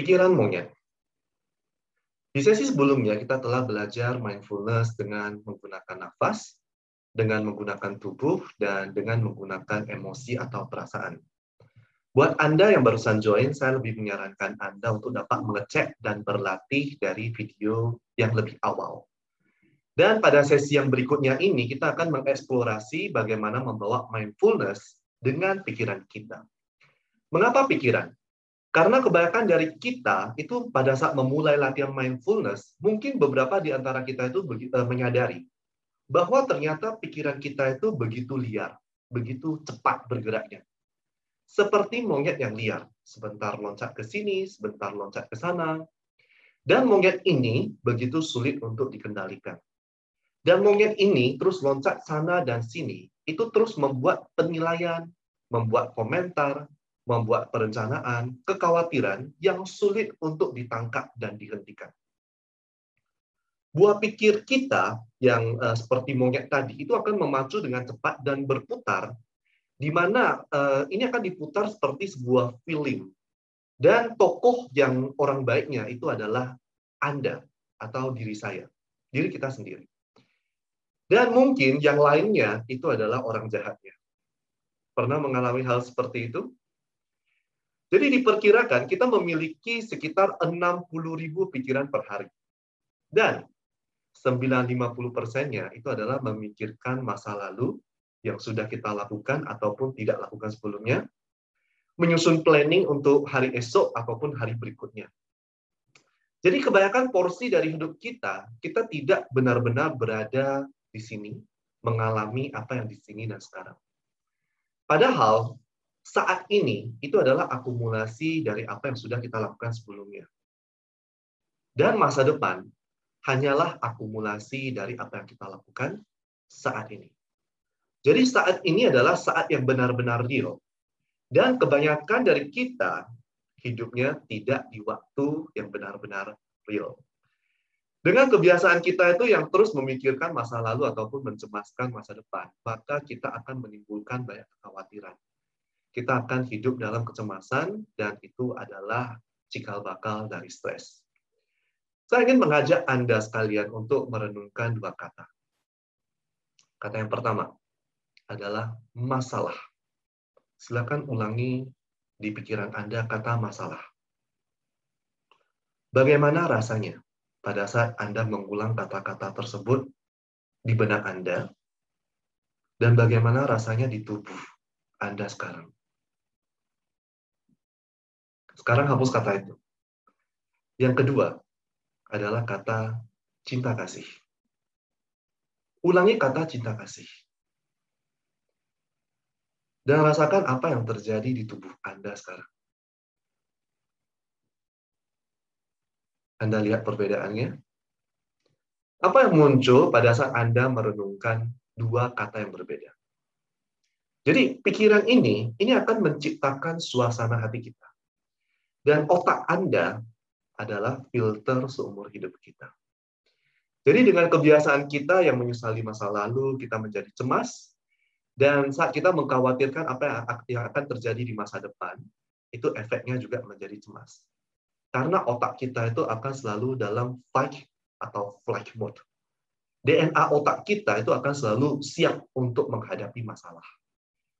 Pikiran monyet. Di sesi sebelumnya kita telah belajar mindfulness dengan menggunakan nafas, dengan menggunakan tubuh, dan dengan menggunakan emosi atau perasaan. Buat Anda yang barusan join, saya lebih menyarankan Anda untuk dapat mengecek dan berlatih dari video yang lebih awal. Dan pada sesi yang berikutnya ini, kita akan mengeksplorasi bagaimana membawa mindfulness dengan pikiran kita. Mengapa pikiran? Karena kebanyakan dari kita itu pada saat memulai latihan mindfulness, mungkin beberapa di antara kita itu eh, menyadari bahwa ternyata pikiran kita itu begitu liar, begitu cepat bergeraknya. Seperti monyet yang liar, sebentar loncat ke sini, sebentar loncat ke sana. Dan monyet ini begitu sulit untuk dikendalikan. Dan monyet ini terus loncat sana dan sini, itu terus membuat penilaian, membuat komentar, membuat perencanaan, kekhawatiran yang sulit untuk ditangkap dan dihentikan. Buah pikir kita yang uh, seperti monyet tadi itu akan memacu dengan cepat dan berputar, di mana uh, ini akan diputar seperti sebuah film. Dan tokoh yang orang baiknya itu adalah Anda atau diri saya, diri kita sendiri. Dan mungkin yang lainnya itu adalah orang jahatnya. Pernah mengalami hal seperti itu? Jadi diperkirakan kita memiliki sekitar 60 ribu pikiran per hari. Dan 950 persennya itu adalah memikirkan masa lalu yang sudah kita lakukan ataupun tidak lakukan sebelumnya, menyusun planning untuk hari esok ataupun hari berikutnya. Jadi kebanyakan porsi dari hidup kita, kita tidak benar-benar berada di sini, mengalami apa yang di sini dan sekarang. Padahal saat ini itu adalah akumulasi dari apa yang sudah kita lakukan sebelumnya. Dan masa depan hanyalah akumulasi dari apa yang kita lakukan saat ini. Jadi saat ini adalah saat yang benar-benar real. Dan kebanyakan dari kita hidupnya tidak di waktu yang benar-benar real. Dengan kebiasaan kita itu yang terus memikirkan masa lalu ataupun mencemaskan masa depan, maka kita akan menimbulkan banyak kekhawatiran kita akan hidup dalam kecemasan dan itu adalah cikal bakal dari stres. Saya ingin mengajak Anda sekalian untuk merenungkan dua kata. Kata yang pertama adalah masalah. Silakan ulangi di pikiran Anda kata masalah. Bagaimana rasanya pada saat Anda mengulang kata-kata tersebut di benak Anda? Dan bagaimana rasanya di tubuh Anda sekarang? Sekarang hapus kata itu. Yang kedua adalah kata cinta kasih. Ulangi kata cinta kasih. Dan rasakan apa yang terjadi di tubuh Anda sekarang. Anda lihat perbedaannya? Apa yang muncul pada saat Anda merenungkan dua kata yang berbeda? Jadi pikiran ini, ini akan menciptakan suasana hati kita. Dan otak Anda adalah filter seumur hidup kita. Jadi dengan kebiasaan kita yang menyesali masa lalu, kita menjadi cemas, dan saat kita mengkhawatirkan apa yang akan terjadi di masa depan, itu efeknya juga menjadi cemas. Karena otak kita itu akan selalu dalam fight atau flight mode. DNA otak kita itu akan selalu siap untuk menghadapi masalah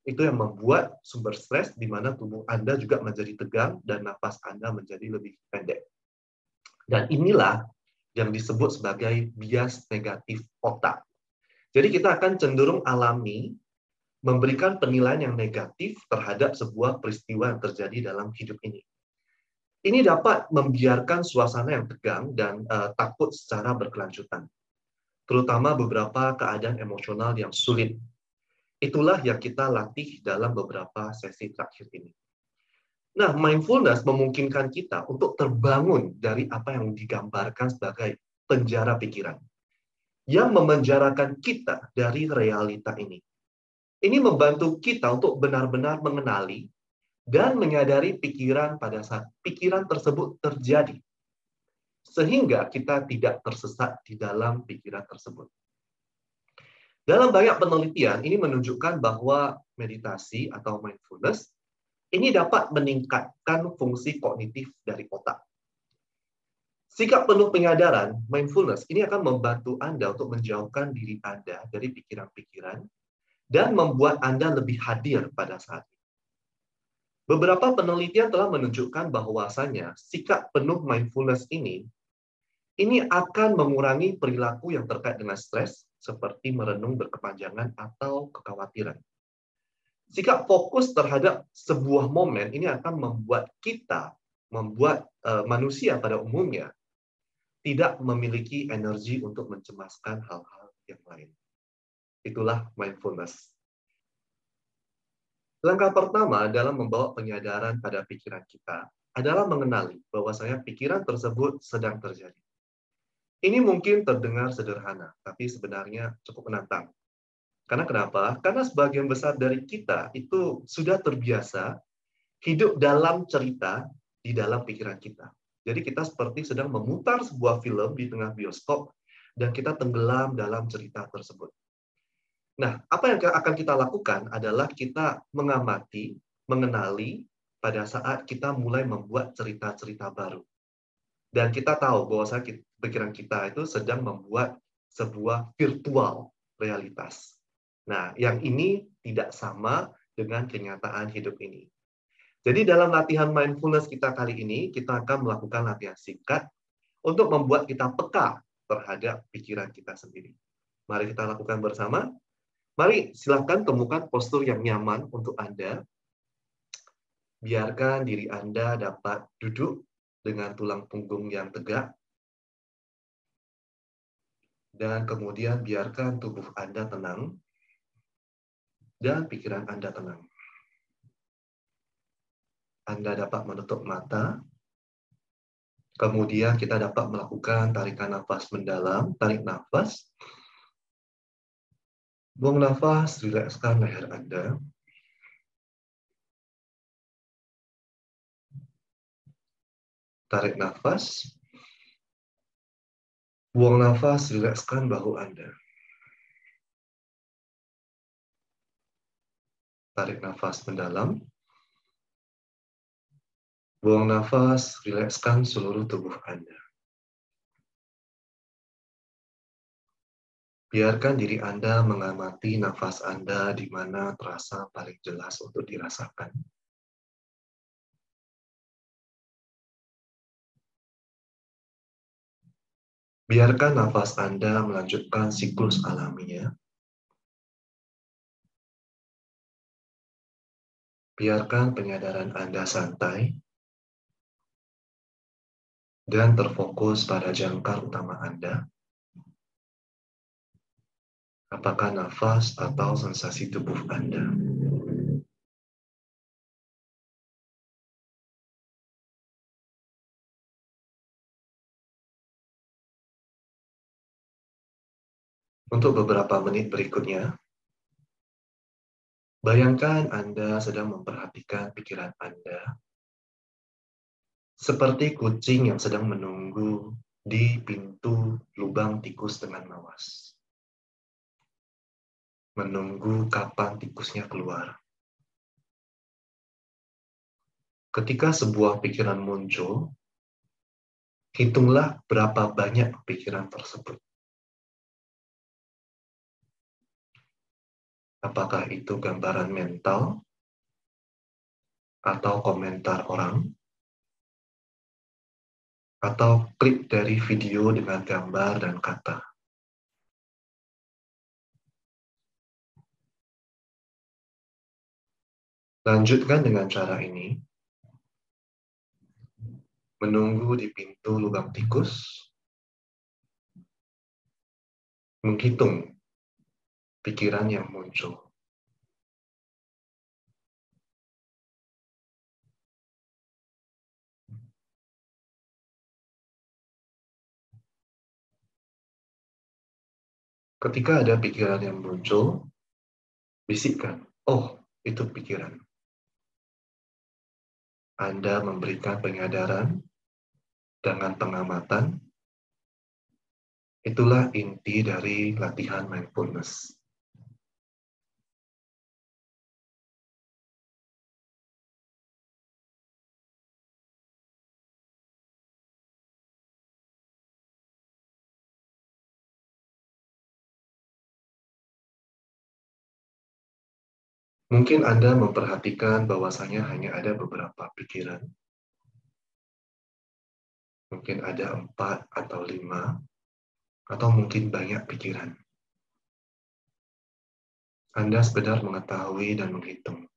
itu yang membuat sumber stres di mana tubuh Anda juga menjadi tegang dan nafas Anda menjadi lebih pendek. Dan inilah yang disebut sebagai bias negatif otak. Jadi kita akan cenderung alami memberikan penilaian yang negatif terhadap sebuah peristiwa yang terjadi dalam hidup ini. Ini dapat membiarkan suasana yang tegang dan uh, takut secara berkelanjutan, terutama beberapa keadaan emosional yang sulit Itulah yang kita latih dalam beberapa sesi terakhir ini. Nah, mindfulness memungkinkan kita untuk terbangun dari apa yang digambarkan sebagai penjara pikiran yang memenjarakan kita dari realita ini. Ini membantu kita untuk benar-benar mengenali dan menyadari pikiran pada saat pikiran tersebut terjadi, sehingga kita tidak tersesat di dalam pikiran tersebut. Dalam banyak penelitian, ini menunjukkan bahwa meditasi atau mindfulness ini dapat meningkatkan fungsi kognitif dari otak. Sikap penuh penyadaran, mindfulness, ini akan membantu Anda untuk menjauhkan diri Anda dari pikiran-pikiran dan membuat Anda lebih hadir pada saat ini. Beberapa penelitian telah menunjukkan bahwasanya sikap penuh mindfulness ini ini akan mengurangi perilaku yang terkait dengan stres seperti merenung berkepanjangan atau kekhawatiran. Sikap fokus terhadap sebuah momen ini akan membuat kita, membuat uh, manusia pada umumnya tidak memiliki energi untuk mencemaskan hal-hal yang lain. Itulah mindfulness. Langkah pertama dalam membawa penyadaran pada pikiran kita adalah mengenali bahwa saya pikiran tersebut sedang terjadi. Ini mungkin terdengar sederhana, tapi sebenarnya cukup menantang. Karena kenapa? Karena sebagian besar dari kita itu sudah terbiasa hidup dalam cerita di dalam pikiran kita. Jadi kita seperti sedang memutar sebuah film di tengah bioskop dan kita tenggelam dalam cerita tersebut. Nah, apa yang akan kita lakukan adalah kita mengamati, mengenali pada saat kita mulai membuat cerita-cerita baru. Dan kita tahu bahwa pikiran kita itu sedang membuat sebuah virtual realitas. Nah, yang ini tidak sama dengan kenyataan hidup ini. Jadi dalam latihan mindfulness kita kali ini, kita akan melakukan latihan singkat untuk membuat kita peka terhadap pikiran kita sendiri. Mari kita lakukan bersama. Mari silakan temukan postur yang nyaman untuk Anda. Biarkan diri Anda dapat duduk dengan tulang punggung yang tegak. Dan kemudian biarkan tubuh Anda tenang dan pikiran Anda tenang. Anda dapat menutup mata. Kemudian kita dapat melakukan tarikan nafas mendalam, tarik nafas. Buang nafas, rilekskan leher Anda. Tarik nafas. Buang nafas, rilekskan bahu Anda. Tarik nafas mendalam. Buang nafas, rilekskan seluruh tubuh Anda. Biarkan diri Anda mengamati nafas Anda di mana terasa paling jelas untuk dirasakan. Biarkan nafas Anda melanjutkan siklus alaminya. Biarkan penyadaran Anda santai dan terfokus pada jangkar utama Anda. Apakah nafas atau sensasi tubuh Anda? Untuk beberapa menit berikutnya, bayangkan Anda sedang memperhatikan pikiran Anda seperti kucing yang sedang menunggu di pintu lubang tikus dengan mawas. Menunggu kapan tikusnya keluar. Ketika sebuah pikiran muncul, hitunglah berapa banyak pikiran tersebut. Apakah itu gambaran mental atau komentar orang? atau klip dari video dengan gambar dan kata. Lanjutkan dengan cara ini. Menunggu di pintu lubang tikus. Menghitung pikiran yang muncul. Ketika ada pikiran yang muncul, bisikkan, oh itu pikiran. Anda memberikan penyadaran dengan pengamatan, itulah inti dari latihan mindfulness. Mungkin Anda memperhatikan bahwasanya hanya ada beberapa pikiran. Mungkin ada empat atau lima, atau mungkin banyak pikiran. Anda sekedar mengetahui dan menghitung.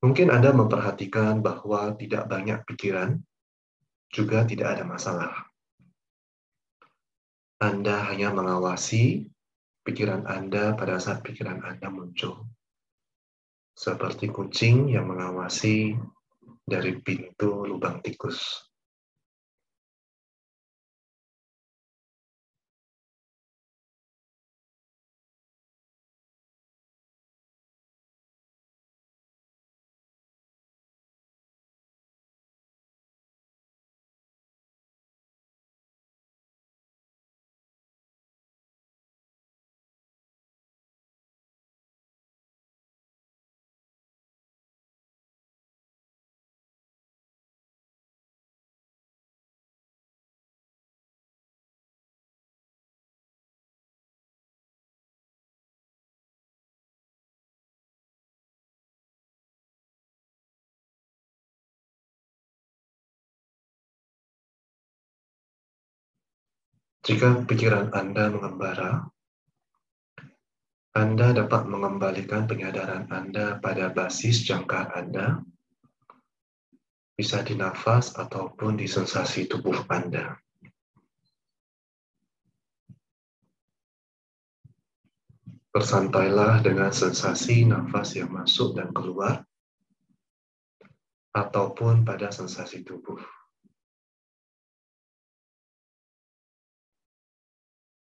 Mungkin Anda memperhatikan bahwa tidak banyak pikiran, juga tidak ada masalah. Anda hanya mengawasi pikiran Anda pada saat pikiran Anda muncul. Seperti kucing yang mengawasi dari pintu lubang tikus. Jika pikiran Anda mengembara, Anda dapat mengembalikan penyadaran Anda pada basis jangkar Anda, bisa di nafas ataupun di sensasi tubuh Anda. Bersantailah dengan sensasi nafas yang masuk dan keluar, ataupun pada sensasi tubuh.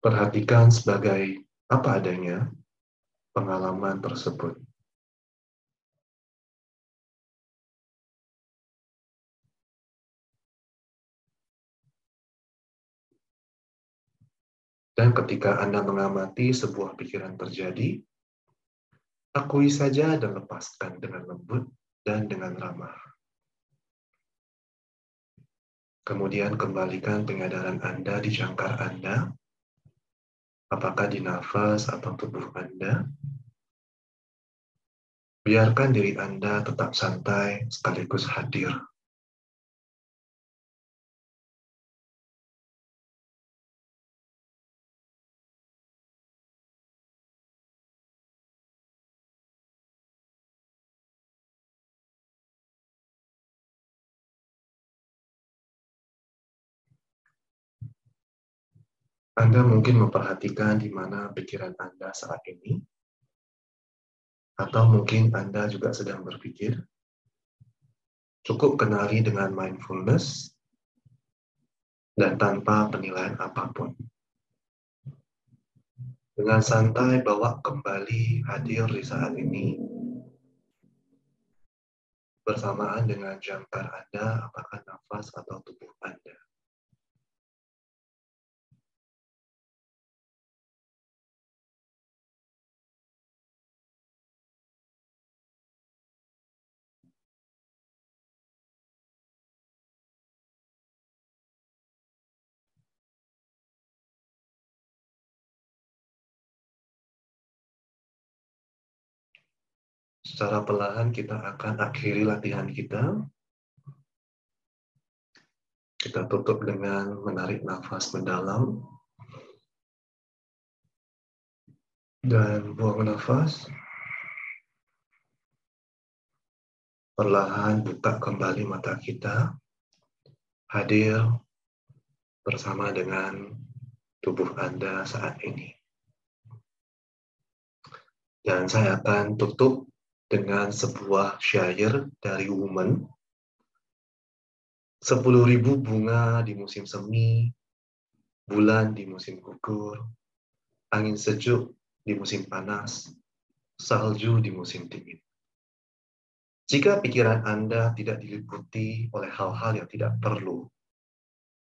Perhatikan sebagai apa adanya pengalaman tersebut. Dan ketika Anda mengamati sebuah pikiran terjadi, akui saja dan lepaskan dengan lembut dan dengan ramah. Kemudian kembalikan penyadaran Anda di jangkar Anda apakah di nafas atau tubuh Anda. Biarkan diri Anda tetap santai sekaligus hadir. Anda mungkin memperhatikan di mana pikiran Anda saat ini, atau mungkin Anda juga sedang berpikir. Cukup kenali dengan mindfulness dan tanpa penilaian apa pun. Dengan santai bawa kembali hadir di saat ini, bersamaan dengan jangkar Anda, apakah nafas atau tubuh Anda. Secara perlahan kita akan akhiri latihan kita. Kita tutup dengan menarik nafas mendalam. Dan buang nafas. Perlahan buka kembali mata kita. Hadir bersama dengan tubuh Anda saat ini. Dan saya akan tutup dengan sebuah syair dari Woman. Sepuluh ribu bunga di musim semi, bulan di musim gugur, angin sejuk di musim panas, salju di musim dingin. Jika pikiran Anda tidak diliputi oleh hal-hal yang tidak perlu,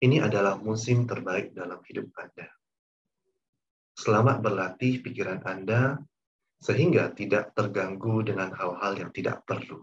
ini adalah musim terbaik dalam hidup Anda. Selamat berlatih pikiran Anda sehingga tidak terganggu dengan hal-hal yang tidak perlu.